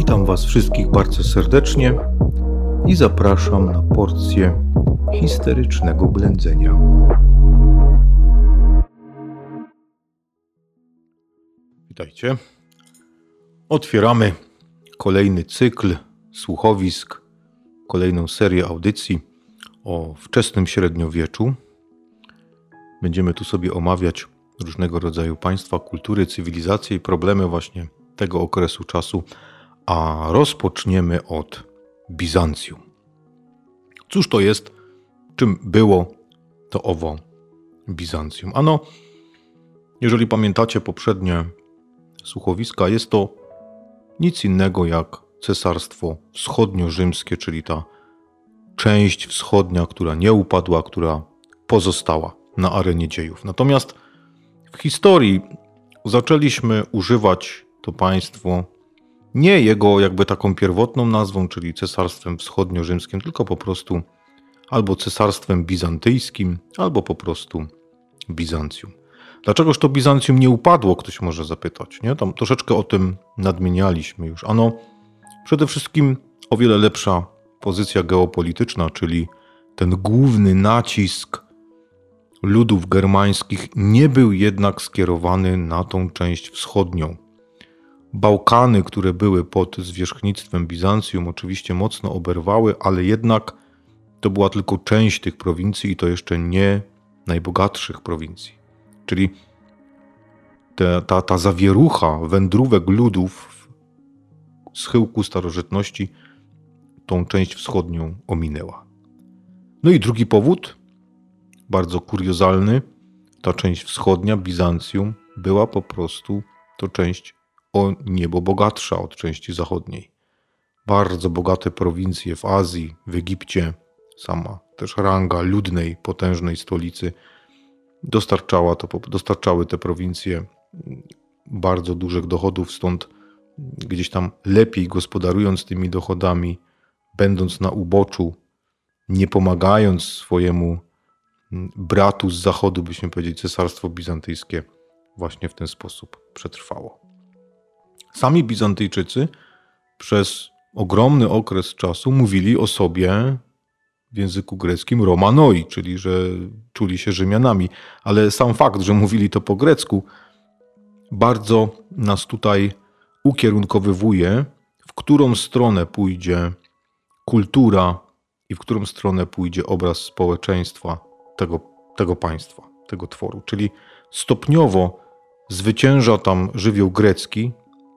Witam Was wszystkich bardzo serdecznie i zapraszam na porcję histerycznego blędzenia. Witajcie. Otwieramy kolejny cykl słuchowisk, kolejną serię audycji o wczesnym średniowieczu. Będziemy tu sobie omawiać różnego rodzaju państwa, kultury, cywilizacje i problemy właśnie tego okresu czasu, a rozpoczniemy od Bizancjum. Cóż to jest, czym było to owo Bizancjum? Ano, jeżeli pamiętacie poprzednie słuchowiska, jest to nic innego jak Cesarstwo Wschodnio-Rzymskie, czyli ta część wschodnia, która nie upadła, która pozostała na arenie dziejów. Natomiast w historii zaczęliśmy używać to państwo nie jego jakby taką pierwotną nazwą, czyli Cesarstwem Wschodnio-Rzymskim, tylko po prostu albo Cesarstwem Bizantyjskim, albo po prostu Bizancjum. Dlaczegoż to Bizancjum nie upadło, ktoś może zapytać. Nie? Tam troszeczkę o tym nadmienialiśmy już. Ano, przede wszystkim o wiele lepsza pozycja geopolityczna, czyli ten główny nacisk ludów germańskich nie był jednak skierowany na tą część wschodnią. Bałkany, które były pod zwierzchnictwem Bizancjum, oczywiście mocno oberwały, ale jednak to była tylko część tych prowincji i to jeszcze nie najbogatszych prowincji. Czyli te, ta, ta zawierucha wędrówek ludów w schyłku starożytności tą część wschodnią ominęła. No i drugi powód, bardzo kuriozalny, ta część wschodnia, Bizancjum, była po prostu to część o niebo bogatsza od części zachodniej. Bardzo bogate prowincje w Azji, w Egipcie, sama też ranga ludnej, potężnej stolicy dostarczała to, dostarczały te prowincje bardzo dużych dochodów, stąd gdzieś tam lepiej gospodarując tymi dochodami, będąc na uboczu, nie pomagając swojemu bratu z zachodu, byśmy powiedzieli, cesarstwo bizantyjskie właśnie w ten sposób przetrwało. Sami Bizantyjczycy przez ogromny okres czasu mówili o sobie w języku greckim Romanoi, czyli że czuli się Rzymianami, ale sam fakt, że mówili to po grecku, bardzo nas tutaj ukierunkowywuje, w którą stronę pójdzie kultura i w którą stronę pójdzie obraz społeczeństwa tego, tego państwa, tego tworu. Czyli stopniowo zwycięża tam żywioł grecki.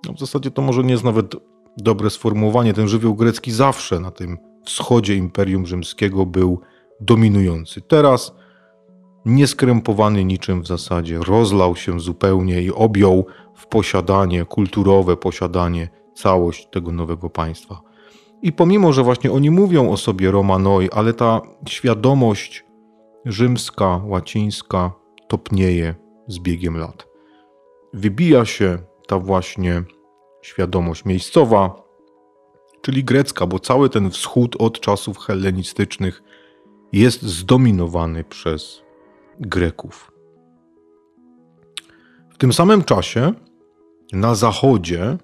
No w zasadzie to może nie jest nawet dobre sformułowanie. Ten żywioł grecki zawsze na tym wschodzie Imperium Rzymskiego był dominujący. Teraz nieskrępowany niczym w zasadzie, rozlał się zupełnie i objął w posiadanie, kulturowe posiadanie, całość tego nowego państwa. I pomimo, że właśnie oni mówią o sobie Romanoi, ale ta świadomość rzymska, łacińska topnieje z biegiem lat. Wybija się ta właśnie świadomość miejscowa, czyli grecka, bo cały ten wschód od czasów hellenistycznych jest zdominowany przez Greków. W tym samym czasie na zachodzie,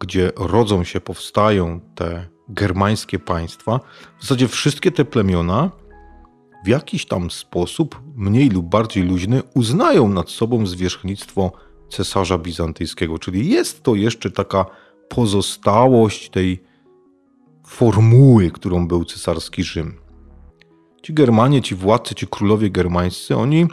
gdzie rodzą się, powstają te germańskie państwa, w zasadzie wszystkie te plemiona w jakiś tam sposób, mniej lub bardziej luźny, uznają nad sobą zwierzchnictwo cesarza bizantyjskiego. Czyli jest to jeszcze taka pozostałość tej formuły, którą był cesarski Rzym. Ci Germanie, ci władcy, ci królowie germańscy, oni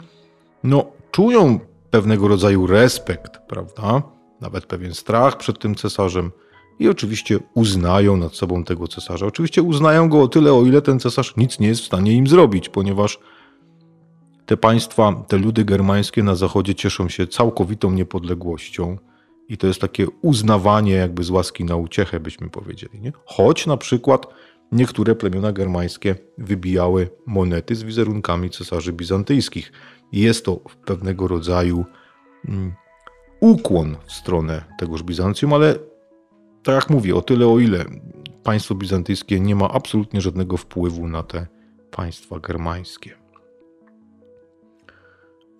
no, czują pewnego rodzaju respekt, prawda? Nawet pewien strach przed tym cesarzem i oczywiście uznają nad sobą tego cesarza. Oczywiście uznają go o tyle, o ile ten cesarz nic nie jest w stanie im zrobić, ponieważ te państwa, te ludy germańskie na zachodzie cieszą się całkowitą niepodległością i to jest takie uznawanie jakby z łaski na uciechę, byśmy powiedzieli. Nie? Choć na przykład niektóre plemiona germańskie wybijały monety z wizerunkami cesarzy bizantyjskich. Jest to pewnego rodzaju mm, ukłon w stronę tegoż Bizancjum, ale tak jak mówię, o tyle o ile państwo bizantyjskie nie ma absolutnie żadnego wpływu na te państwa germańskie.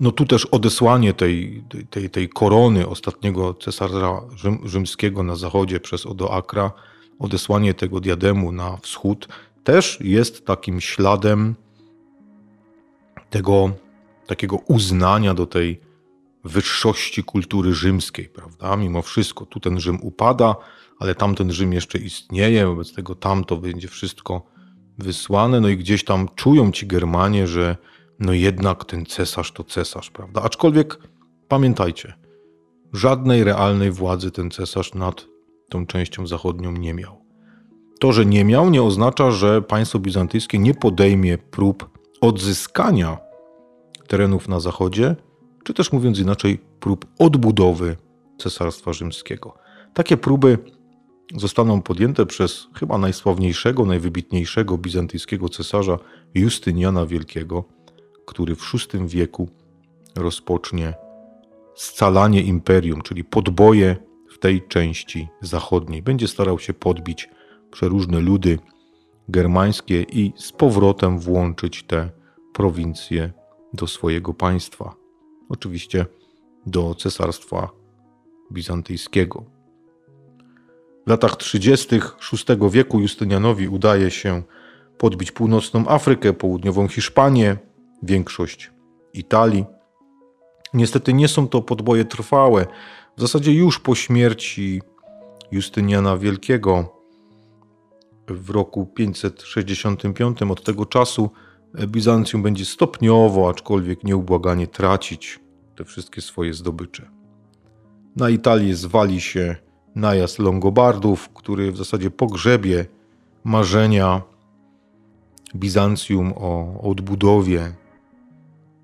No tu też odesłanie tej, tej, tej korony ostatniego cesarza rzym, rzymskiego na zachodzie przez Odoakra, odesłanie tego diademu na wschód, też jest takim śladem tego takiego uznania do tej wyższości kultury rzymskiej, prawda? Mimo wszystko, tu ten Rzym upada, ale tamten Rzym jeszcze istnieje, wobec tego tamto będzie wszystko wysłane, no i gdzieś tam czują ci Germanie, że no jednak ten cesarz to cesarz, prawda? Aczkolwiek pamiętajcie, żadnej realnej władzy ten cesarz nad tą częścią zachodnią nie miał. To, że nie miał, nie oznacza, że państwo bizantyjskie nie podejmie prób odzyskania terenów na zachodzie, czy też mówiąc inaczej, prób odbudowy Cesarstwa Rzymskiego. Takie próby zostaną podjęte przez chyba najsławniejszego, najwybitniejszego bizantyjskiego cesarza Justyniana Wielkiego, który w VI wieku rozpocznie scalanie imperium, czyli podboje w tej części zachodniej. Będzie starał się podbić przeróżne ludy germańskie i z powrotem włączyć te prowincje do swojego państwa. Oczywiście do cesarstwa bizantyjskiego. W latach 30. VI wieku Justynianowi udaje się podbić północną Afrykę, południową Hiszpanię, większość Italii. Niestety nie są to podboje trwałe. W zasadzie już po śmierci Justyniana Wielkiego w roku 565 od tego czasu Bizancjum będzie stopniowo, aczkolwiek nieubłaganie tracić te wszystkie swoje zdobycze. Na Italię zwali się najazd Longobardów, który w zasadzie pogrzebie marzenia Bizancjum o odbudowie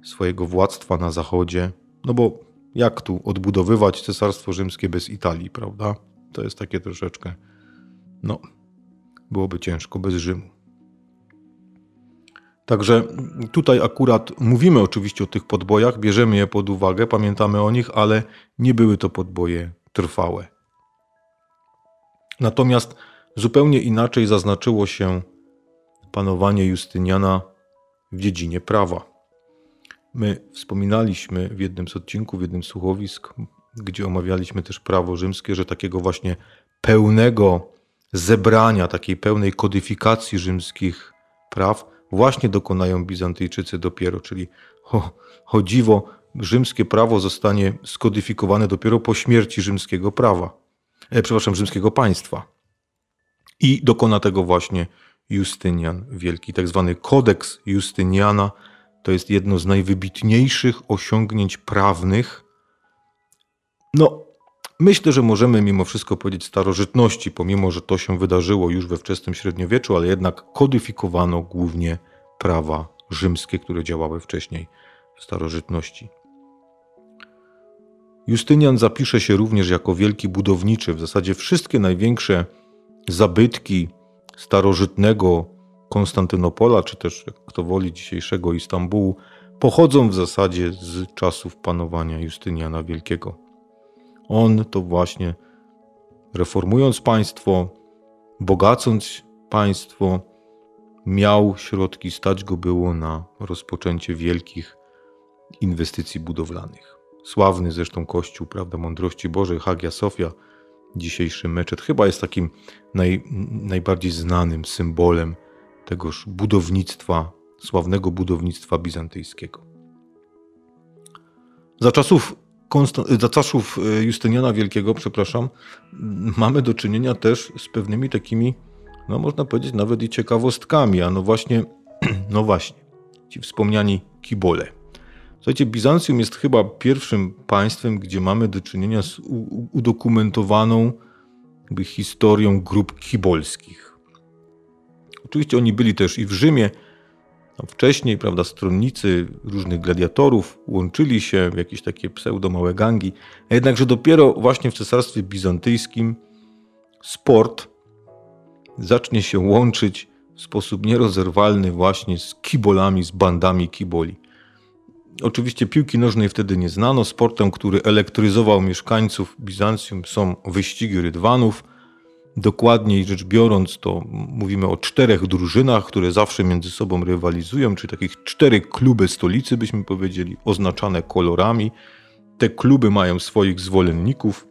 swojego władztwa na zachodzie. No bo jak tu odbudowywać Cesarstwo Rzymskie bez Italii, prawda? To jest takie troszeczkę, no, byłoby ciężko bez Rzymu. Także tutaj akurat mówimy oczywiście o tych podbojach, bierzemy je pod uwagę, pamiętamy o nich, ale nie były to podboje trwałe. Natomiast zupełnie inaczej zaznaczyło się panowanie Justyniana w dziedzinie prawa. My wspominaliśmy w jednym z odcinków, w jednym z słuchowisk, gdzie omawialiśmy też prawo rzymskie, że takiego właśnie pełnego zebrania, takiej pełnej kodyfikacji rzymskich praw właśnie dokonają Bizantyjczycy dopiero, czyli o, o dziwo, rzymskie prawo zostanie skodyfikowane dopiero po śmierci rzymskiego prawa, e, przepraszam, rzymskiego państwa. I dokona tego właśnie Justynian Wielki. Tak zwany kodeks Justyniana to jest jedno z najwybitniejszych osiągnięć prawnych. No, myślę, że możemy mimo wszystko powiedzieć starożytności, pomimo że to się wydarzyło już we wczesnym średniowieczu, ale jednak kodyfikowano głównie prawa rzymskie, które działały wcześniej w starożytności. Justynian zapisze się również jako wielki budowniczy. W zasadzie wszystkie największe zabytki starożytnego Konstantynopola, czy też, jak kto woli, dzisiejszego Istambułu, pochodzą w zasadzie z czasów panowania Justyniana Wielkiego. On to właśnie reformując państwo, bogacąc państwo, miał środki, stać go było na rozpoczęcie wielkich inwestycji budowlanych. Sławny zresztą kościół, prawda, mądrości Bożej, Hagia Sofia, dzisiejszy meczet, chyba jest takim naj, najbardziej znanym symbolem tegoż budownictwa, sławnego budownictwa bizantyjskiego. Za czasów, za czasów e, Justyniana Wielkiego, przepraszam, mamy do czynienia też z pewnymi takimi, no można powiedzieć, nawet i ciekawostkami, a no właśnie, no właśnie, ci wspomniani kibole. Słuchajcie, Bizancjum jest chyba pierwszym państwem, gdzie mamy do czynienia z udokumentowaną historią grup kibolskich. Oczywiście oni byli też i w Rzymie. Wcześniej, prawda, stronnicy różnych gladiatorów łączyli się w jakieś takie pseudo-małe gangi. Jednakże dopiero właśnie w cesarstwie bizantyjskim sport zacznie się łączyć w sposób nierozerwalny właśnie z kibolami, z bandami kiboli. Oczywiście piłki nożnej wtedy nie znano. Sportem, który elektryzował mieszkańców Bizancjum są wyścigi rydwanów. Dokładniej rzecz biorąc, to mówimy o czterech drużynach, które zawsze między sobą rywalizują, czyli takich cztery kluby stolicy, byśmy powiedzieli, oznaczane kolorami. Te kluby mają swoich zwolenników.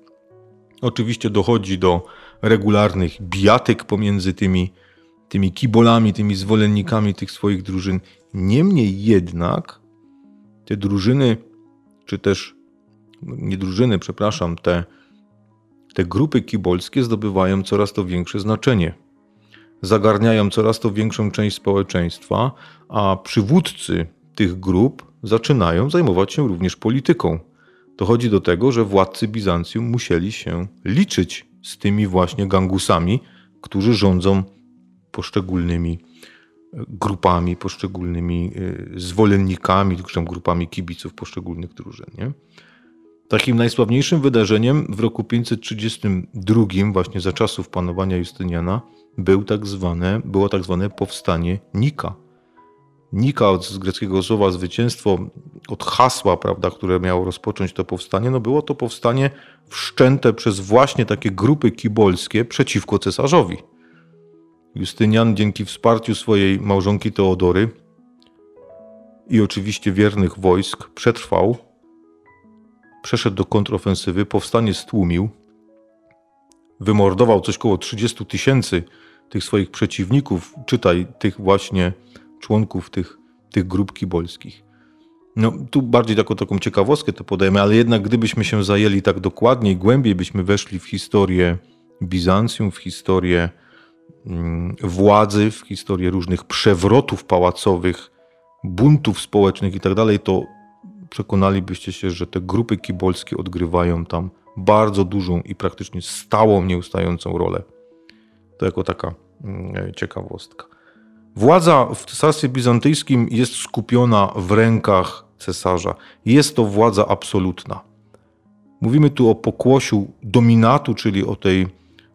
Oczywiście dochodzi do regularnych bijatyk pomiędzy tymi, tymi kibolami, tymi zwolennikami tych swoich drużyn. Niemniej jednak te drużyny, czy też nie drużyny, przepraszam, te te grupy kibolskie zdobywają coraz to większe znaczenie. Zagarniają coraz to większą część społeczeństwa, a przywódcy tych grup zaczynają zajmować się również polityką. Dochodzi do tego, że władcy Bizancjum musieli się liczyć z tymi właśnie gangusami, którzy rządzą poszczególnymi e, grupami, poszczególnymi e, zwolennikami, czy grupami kibiców poszczególnych drużyn. Nie? Takim najsławniejszym wydarzeniem w roku 532, właśnie za czasów panowania Justyniana, był tak zwane, było tak zwane powstanie Nika. Nika od z greckiego słowa zwycięstwo, od hasła, prawda, które miało rozpocząć to powstanie, no było to powstanie wszczęte przez właśnie takie grupy kibolskie przeciwko cesarzowi. Justynian dzięki wsparciu swojej małżonki Teodory i oczywiście wiernych wojsk przetrwał przeszedł do kontrofensywy, powstanie stłumił, wymordował coś około 30 tysięcy tych swoich przeciwników, czytaj tych właśnie członków tych, tych grup kibolskich. No, tu bardziej taką, taką ciekawostkę to podajemy, ale jednak gdybyśmy się zajęli tak dokładniej, głębiej byśmy weszli w historię Bizancjum, w historię mm, władzy, w historię różnych przewrotów pałacowych, buntów społecznych i tak dalej, przekonalibyście się, że te grupy kibolskie odgrywają tam bardzo dużą i praktycznie stałą, nieustającą rolę. To jako taka mm, ciekawostka. Władza w Cesarstwie Bizantyjskim jest skupiona w rękach cesarza. Jest to władza absolutna. Mówimy tu o pokłosiu dominatu, czyli o tej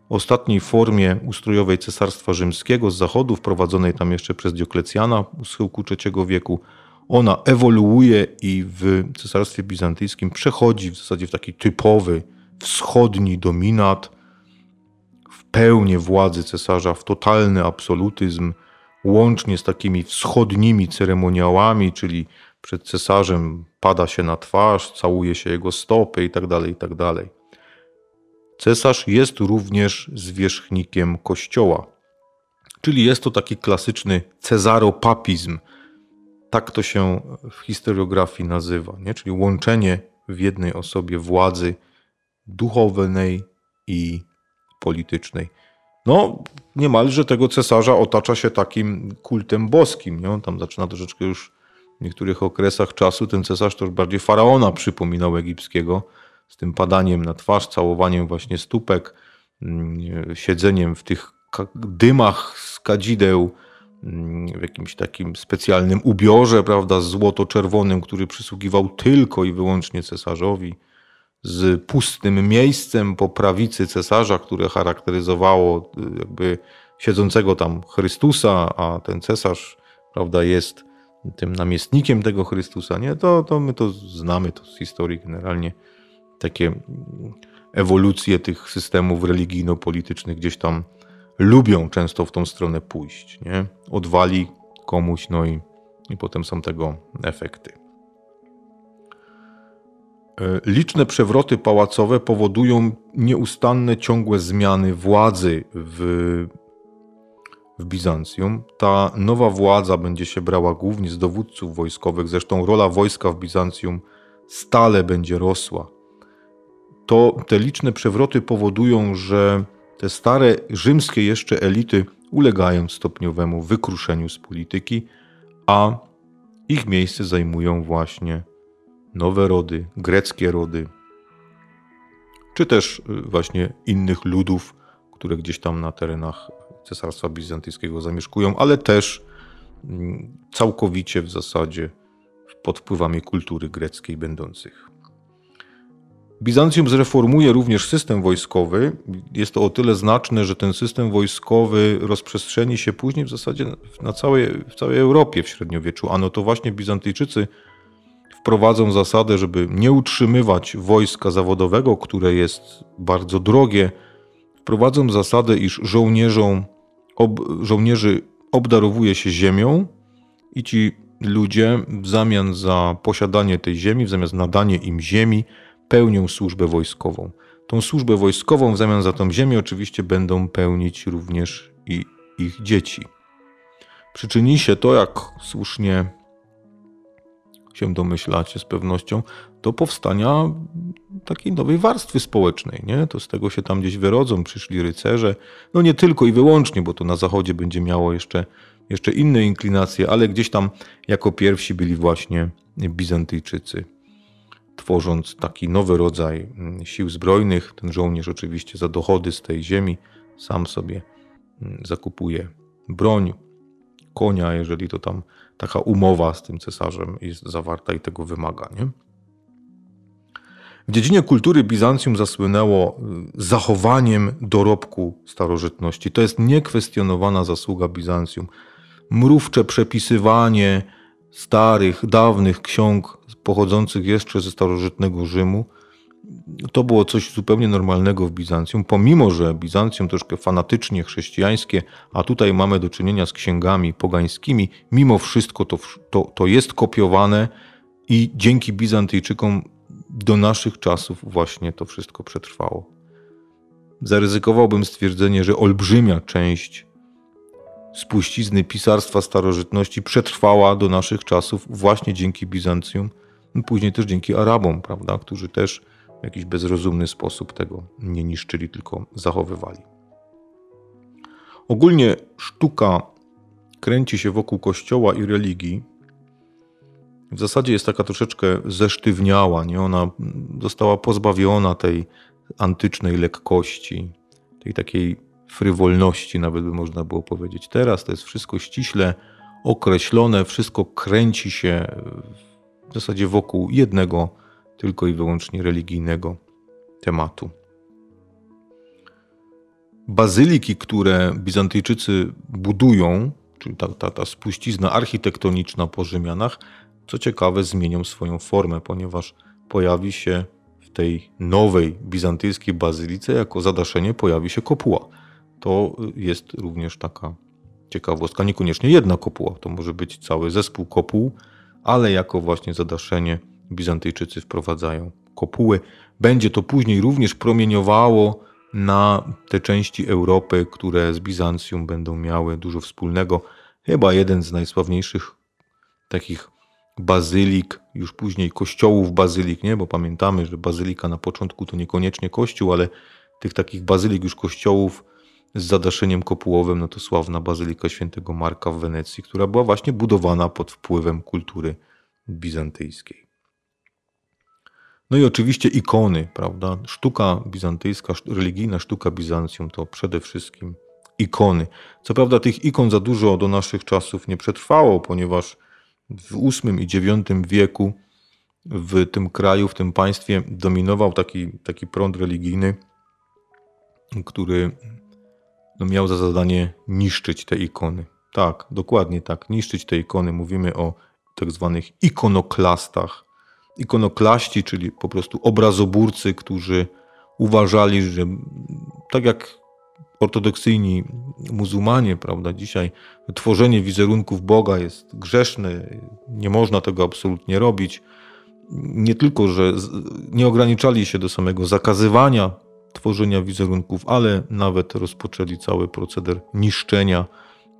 ostatniej formie ustrojowej Cesarstwa Rzymskiego z zachodu, wprowadzonej tam jeszcze przez Dioklecjana u schyłku III wieku. Ona ewoluuje i w Cesarstwie Bizantyjskim przechodzi w zasadzie w taki typowy wschodni dominat, w pełnię władzy cesarza, w totalny absolutyzm, łącznie z takimi wschodnimi ceremoniałami, czyli przed cesarzem pada się na twarz, całuje się jego stopy itd. Tak itd. Tak Cesarz jest również zwierzchnikiem kościoła, czyli jest to taki klasyczny cezaropapizm, tak to się w historiografii nazywa, nie? czyli łączenie w jednej osobie władzy duchownej i politycznej. No, niemalże tego cesarza otacza się takim kultem boskim. Nie? On tam zaczyna troszeczkę już w niektórych okresach czasu ten cesarz to już bardziej faraona przypominał egipskiego, z tym padaniem na twarz, całowaniem właśnie stópek, mm, siedzeniem w tych dymach z kadzideł, w jakimś takim specjalnym ubiorze, prawda, złoto-czerwonym, który przysługiwał tylko i wyłącznie cesarzowi, z pustym miejscem po prawicy cesarza, które charakteryzowało y, jakby siedzącego tam Chrystusa, a ten cesarz, prawda, jest tym namiestnikiem tego Chrystusa, nie? To, to my to znamy to z historii generalnie. Takie mm, ewolucje tych systemów religijno-politycznych gdzieś tam lubią często w tą stronę pójść. Nie? Odwali komuś, no i, i potem są tego efekty. E, liczne przewroty pałacowe powodują nieustanne, ciągłe zmiany władzy w, w Bizancjum. Ta nowa władza będzie się brała głównie z dowódców wojskowych, zresztą rola wojska w Bizancjum stale będzie rosła. To te liczne przewroty powodują, że te stare rzymskie jeszcze elity ulegają stopniowemu wykruszeniu z polityki, a ich miejsce zajmują właśnie nowe rody, greckie rody, czy też y, właśnie innych ludów, które gdzieś tam na terenach Cesarstwa Bizantyjskiego zamieszkują, ale też mm, całkowicie w zasadzie pod wpływami kultury greckiej będących. Bizancjum zreformuje również system wojskowy. Jest to o tyle znaczne, że ten system wojskowy rozprzestrzeni się później w zasadzie na całej, w całej Europie w średniowieczu. Ano to właśnie Bizantyjczycy wprowadzą zasadę, żeby nie utrzymywać wojska zawodowego, które jest bardzo drogie, wprowadzą zasadę, iż żołnierzom, ob, żołnierzy obdarowuje się ziemią i ci ludzie w zamian za posiadanie tej ziemi, w zamian za nadanie im ziemi, pełnią służbę wojskową. Tą służbę wojskową w zamian za tą ziemię oczywiście będą pełnić również i ich dzieci. Przyczyni się to, jak słusznie się domyślacie z pewnością, do powstania takiej nowej warstwy społecznej. Nie? To z tego się tam gdzieś wyrodzą, przyszli rycerze. No nie tylko i wyłącznie, bo to na zachodzie będzie miało jeszcze, jeszcze inne inklinacje, ale gdzieś tam jako pierwsi byli właśnie Bizantyjczycy. Tworząc taki nowy rodzaj mm, sił zbrojnych, ten żołnierz oczywiście za dochody z tej ziemi sam sobie mm, zakupuje broń, konia, jeżeli to tam taka umowa z tym cesarzem jest zawarta i tego wymaga. Nie? W dziedzinie kultury Bizancjum zasłynęło y, zachowaniem dorobku starożytności. To jest niekwestionowana zasługa Bizancjum. Mrówcze przepisywanie starych, dawnych ksiąg pochodzących jeszcze ze starożytnego Rzymu. To było coś zupełnie normalnego w Bizancjum, pomimo że Bizancjum troszkę fanatycznie chrześcijańskie, a tutaj mamy do czynienia z księgami pogańskimi, mimo wszystko to, to, to jest kopiowane i dzięki Bizantyjczykom do naszych czasów właśnie to wszystko przetrwało. Zaryzykowałbym stwierdzenie, że olbrzymia część spuścizny pisarstwa starożytności przetrwała do naszych czasów właśnie dzięki Bizancjum, później też dzięki Arabom, prawda, którzy też w jakiś bezrozumny sposób tego nie niszczyli, tylko zachowywali. Ogólnie sztuka kręci się wokół kościoła i religii. W zasadzie jest taka troszeczkę zesztywniała, nie? Ona została pozbawiona tej antycznej lekkości, tej takiej frywolności, nawet by można było powiedzieć. Teraz to jest wszystko ściśle określone, wszystko kręci się w zasadzie wokół jednego tylko i wyłącznie religijnego tematu. Bazyliki, które Bizantyjczycy budują, czyli ta, ta, ta spuścizna architektoniczna po Rzymianach, co ciekawe, zmienią swoją formę, ponieważ pojawi się w tej nowej bizantyjskiej bazylice jako zadaszenie pojawi się kopuła. To jest również taka ciekawostka. Niekoniecznie jedna kopuła, to może być cały zespół kopuł, ale jako właśnie zadaszenie Bizantyjczycy wprowadzają kopuły. Będzie to później również promieniowało na te części Europy, które z Bizancjum będą miały dużo wspólnego. Chyba jeden z najsławniejszych takich bazylik, już później kościołów bazylik, nie? bo pamiętamy, że bazylika na początku to niekoniecznie kościół, ale tych takich bazylik już kościołów z zadaszeniem kopułowym, no to sławna bazylika świętego Marka w Wenecji, która była właśnie budowana pod wpływem kultury bizantyjskiej. No i oczywiście ikony, prawda? Sztuka bizantyjska, religijna sztuka Bizancjum to przede wszystkim ikony. Co prawda tych ikon za dużo do naszych czasów nie przetrwało, ponieważ w VIII i IX wieku w tym kraju, w tym państwie dominował taki, taki prąd religijny, który no, miał za zadanie niszczyć te ikony. Tak, dokładnie tak, niszczyć te ikony. Mówimy o tak zwanych ikonoklastach, ikonoklaści, czyli po prostu obrazobórcy, którzy uważali, że tak jak ortodoksyjni muzułmanie, prawda, dzisiaj tworzenie wizerunków Boga jest grzeszne, nie można tego absolutnie robić. Nie tylko, że nie ograniczali się do samego zakazywania tworzenia wizerunków, ale nawet rozpoczęli cały proceder niszczenia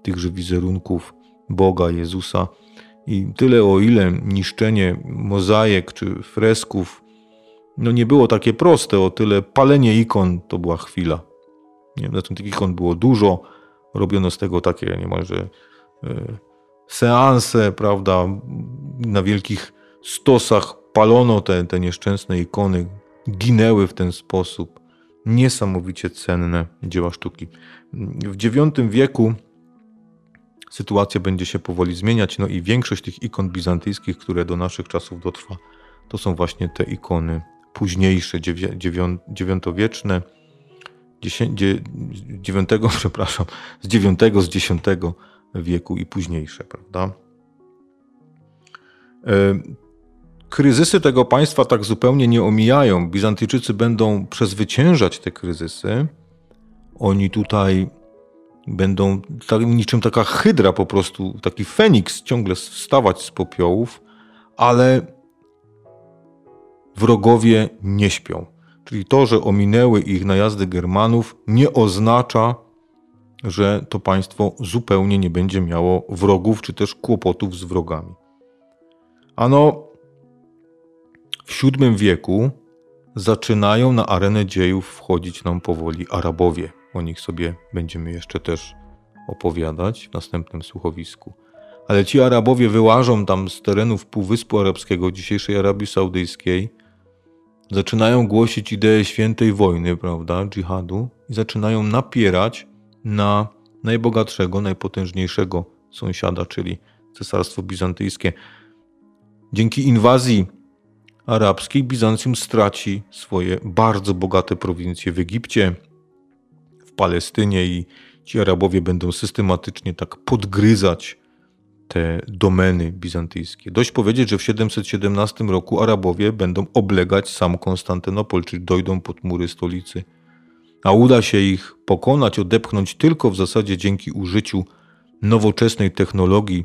tychże wizerunków Boga, Jezusa i tyle o ile niszczenie mozaik czy fresków no nie było takie proste, o tyle palenie ikon to była chwila. Nie, zatem tych ikon było dużo, robiono z tego takie niemalże e, seanse, prawda, na wielkich stosach palono te, te nieszczęsne ikony, ginęły w ten sposób. Niesamowicie cenne dzieła sztuki. W IX wieku sytuacja będzie się powoli zmieniać, no i większość tych ikon bizantyjskich, które do naszych czasów dotrwa, to są właśnie te ikony późniejsze, dziewiątowieczne, dziewiątego, przepraszam, z dziewiątego, z dziesiątego wieku i późniejsze, prawda? Kryzysy tego państwa tak zupełnie nie omijają. Bizantyjczycy będą przezwyciężać te kryzysy, Oni tutaj będą tak, niczym taka hydra po prostu, taki feniks ciągle wstawać z popiołów, ale wrogowie nie śpią. Czyli to, że ominęły ich najazdy Germanów, nie oznacza, że to państwo zupełnie nie będzie miało wrogów, czy też kłopotów z wrogami. Ano, VII wieku zaczynają na arenę dziejów wchodzić nam powoli Arabowie. O nich sobie będziemy jeszcze też opowiadać w następnym słuchowisku. Ale ci Arabowie wyłażą tam z terenów Półwyspu Arabskiego, dzisiejszej Arabii Saudyjskiej, zaczynają głosić ideę świętej wojny, prawda, dżihadu, i zaczynają napierać na najbogatszego, najpotężniejszego sąsiada, czyli Cesarstwo Bizantyjskie. Dzięki inwazji arabskiej Bizancjum straci swoje bardzo bogate prowincje w Egipcie, w Palestynie i ci Arabowie będą systematycznie tak podgryzać te domeny bizantyjskie. Dość powiedzieć, że w 717 roku Arabowie będą oblegać sam Konstantynopol, czyli dojdą pod mury stolicy. A uda się ich pokonać, odepchnąć tylko w zasadzie dzięki użyciu nowoczesnej technologii,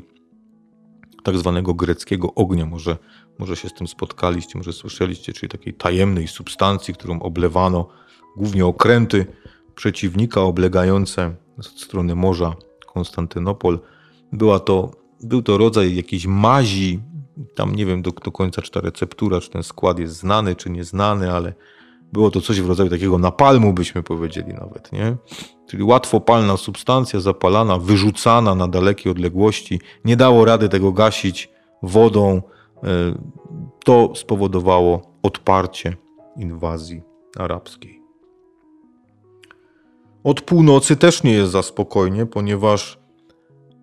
tak zwanego greckiego ognia. Może, może się z tym spotkaliście, może słyszeliście, czyli takiej tajemnej substancji, którą oblewano głównie okręty przeciwnika oblegające z strony morza Konstantynopol. Była to był to rodzaj jakiejś mazi, tam nie wiem do, do końca, czy ta receptura, czy ten skład jest znany, czy nieznany, ale było to coś w rodzaju takiego napalmu, byśmy powiedzieli nawet, nie? Czyli łatwopalna substancja zapalana, wyrzucana na dalekie odległości, nie dało rady tego gasić wodą. E, to spowodowało odparcie inwazji arabskiej. Od północy też nie jest za spokojnie, ponieważ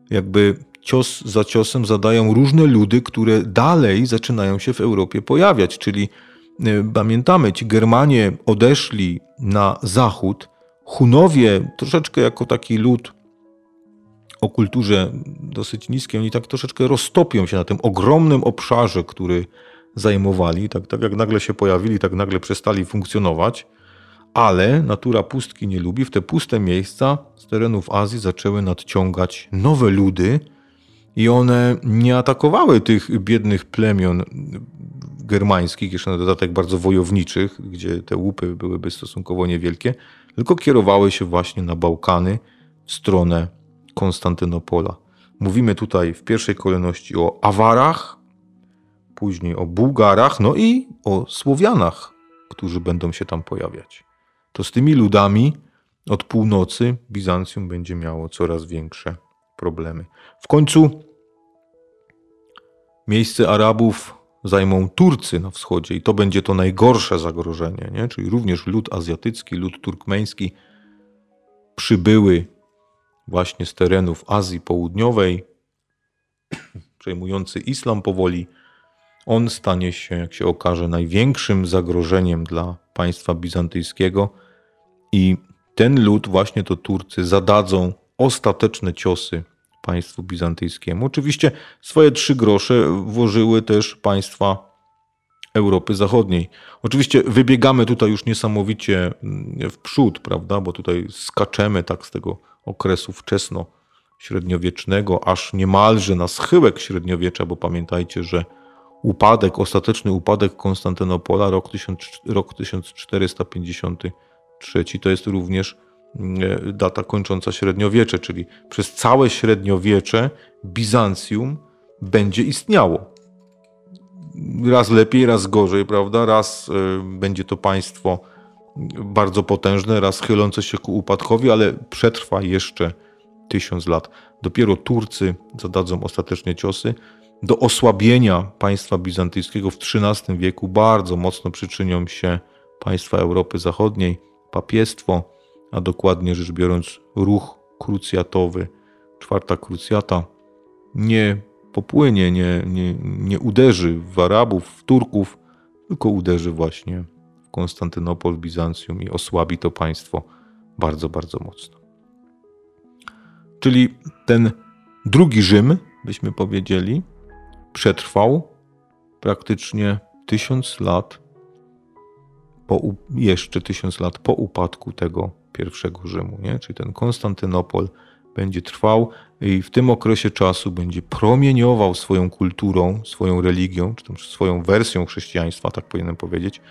jakby cios za ciosem zadają różne ludy, które dalej zaczynają się w Europie pojawiać. Czyli pamiętamy, ci Germanie odeszli na zachód, Hunowie troszeczkę jako taki lud o kulturze dosyć niskiej, oni tak troszeczkę roztopią się na tym ogromnym obszarze, który zajmowali. Tak, tak jak nagle się pojawili, tak nagle przestali funkcjonować. Ale natura pustki nie lubi. W te puste miejsca z terenów Azji zaczęły nadciągać nowe ludy, i one nie atakowały tych biednych plemion germańskich, jeszcze na dodatek bardzo wojowniczych, gdzie te łupy byłyby stosunkowo niewielkie, tylko kierowały się właśnie na Bałkany w stronę Konstantynopola. Mówimy tutaj w pierwszej kolejności o Awarach, później o Bułgarach, no i o Słowianach, którzy będą się tam pojawiać. To z tymi ludami od północy Bizancjum będzie miało coraz większe problemy. W końcu miejsce Arabów zajmą Turcy na wschodzie i to będzie to najgorsze zagrożenie, nie? czyli również lud azjatycki, lud turkmeński przybyły właśnie z terenów Azji Południowej, przejmujący islam powoli, on stanie się, jak się okaże, największym zagrożeniem dla państwa bizantyjskiego i ten lud, właśnie to Turcy, zadadzą ostateczne ciosy państwu bizantyjskiemu. Oczywiście swoje trzy grosze włożyły też państwa Europy Zachodniej. Oczywiście wybiegamy tutaj już niesamowicie mm, w przód, prawda, bo tutaj skaczemy tak z tego okresu wczesno średniowiecznego, aż niemalże na schyłek średniowiecza, bo pamiętajcie, że upadek, ostateczny upadek Konstantynopola, rok, 1000, rok 1453, to jest również data kończąca średniowiecze, czyli przez całe średniowiecze Bizancjum będzie istniało. Raz lepiej, raz gorzej, prawda? Raz e, będzie to państwo bardzo potężne, raz chylące się ku upadkowi, ale przetrwa jeszcze tysiąc lat. Dopiero Turcy zadadzą ostatecznie ciosy. Do osłabienia państwa bizantyjskiego w XIII wieku bardzo mocno przyczynią się państwa Europy Zachodniej, papiestwo, a dokładnie rzecz biorąc ruch krucjatowy, czwarta krucjata, nie popłynie, nie, nie, nie uderzy w Arabów, w Turków, tylko uderzy właśnie w Konstantynopol, Bizancjum i osłabi to państwo bardzo, bardzo mocno. Czyli ten drugi Rzym, byśmy powiedzieli, przetrwał praktycznie tysiąc lat, po, jeszcze tysiąc lat po upadku tego pierwszego Rzymu, nie? czyli ten Konstantynopol będzie trwał i w tym okresie czasu będzie promieniował swoją kulturą, swoją religią, czy też swoją wersją chrześcijaństwa, tak powinienem powiedzieć,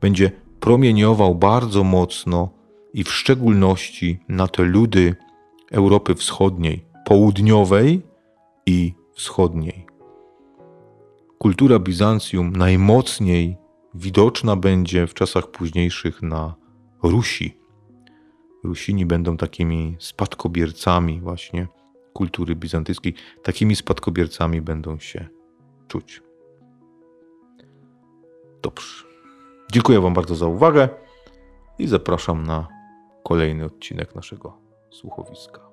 będzie promieniował bardzo mocno i w szczególności na te ludy Europy Wschodniej, południowej i wschodniej. Kultura Bizancjum najmocniej widoczna będzie w czasach późniejszych na Rusi. Rusini będą takimi spadkobiercami właśnie kultury bizantyjskiej. Takimi spadkobiercami będą się czuć. Dobrze. Dziękuję Wam bardzo za uwagę i zapraszam na kolejny odcinek naszego słuchowiska.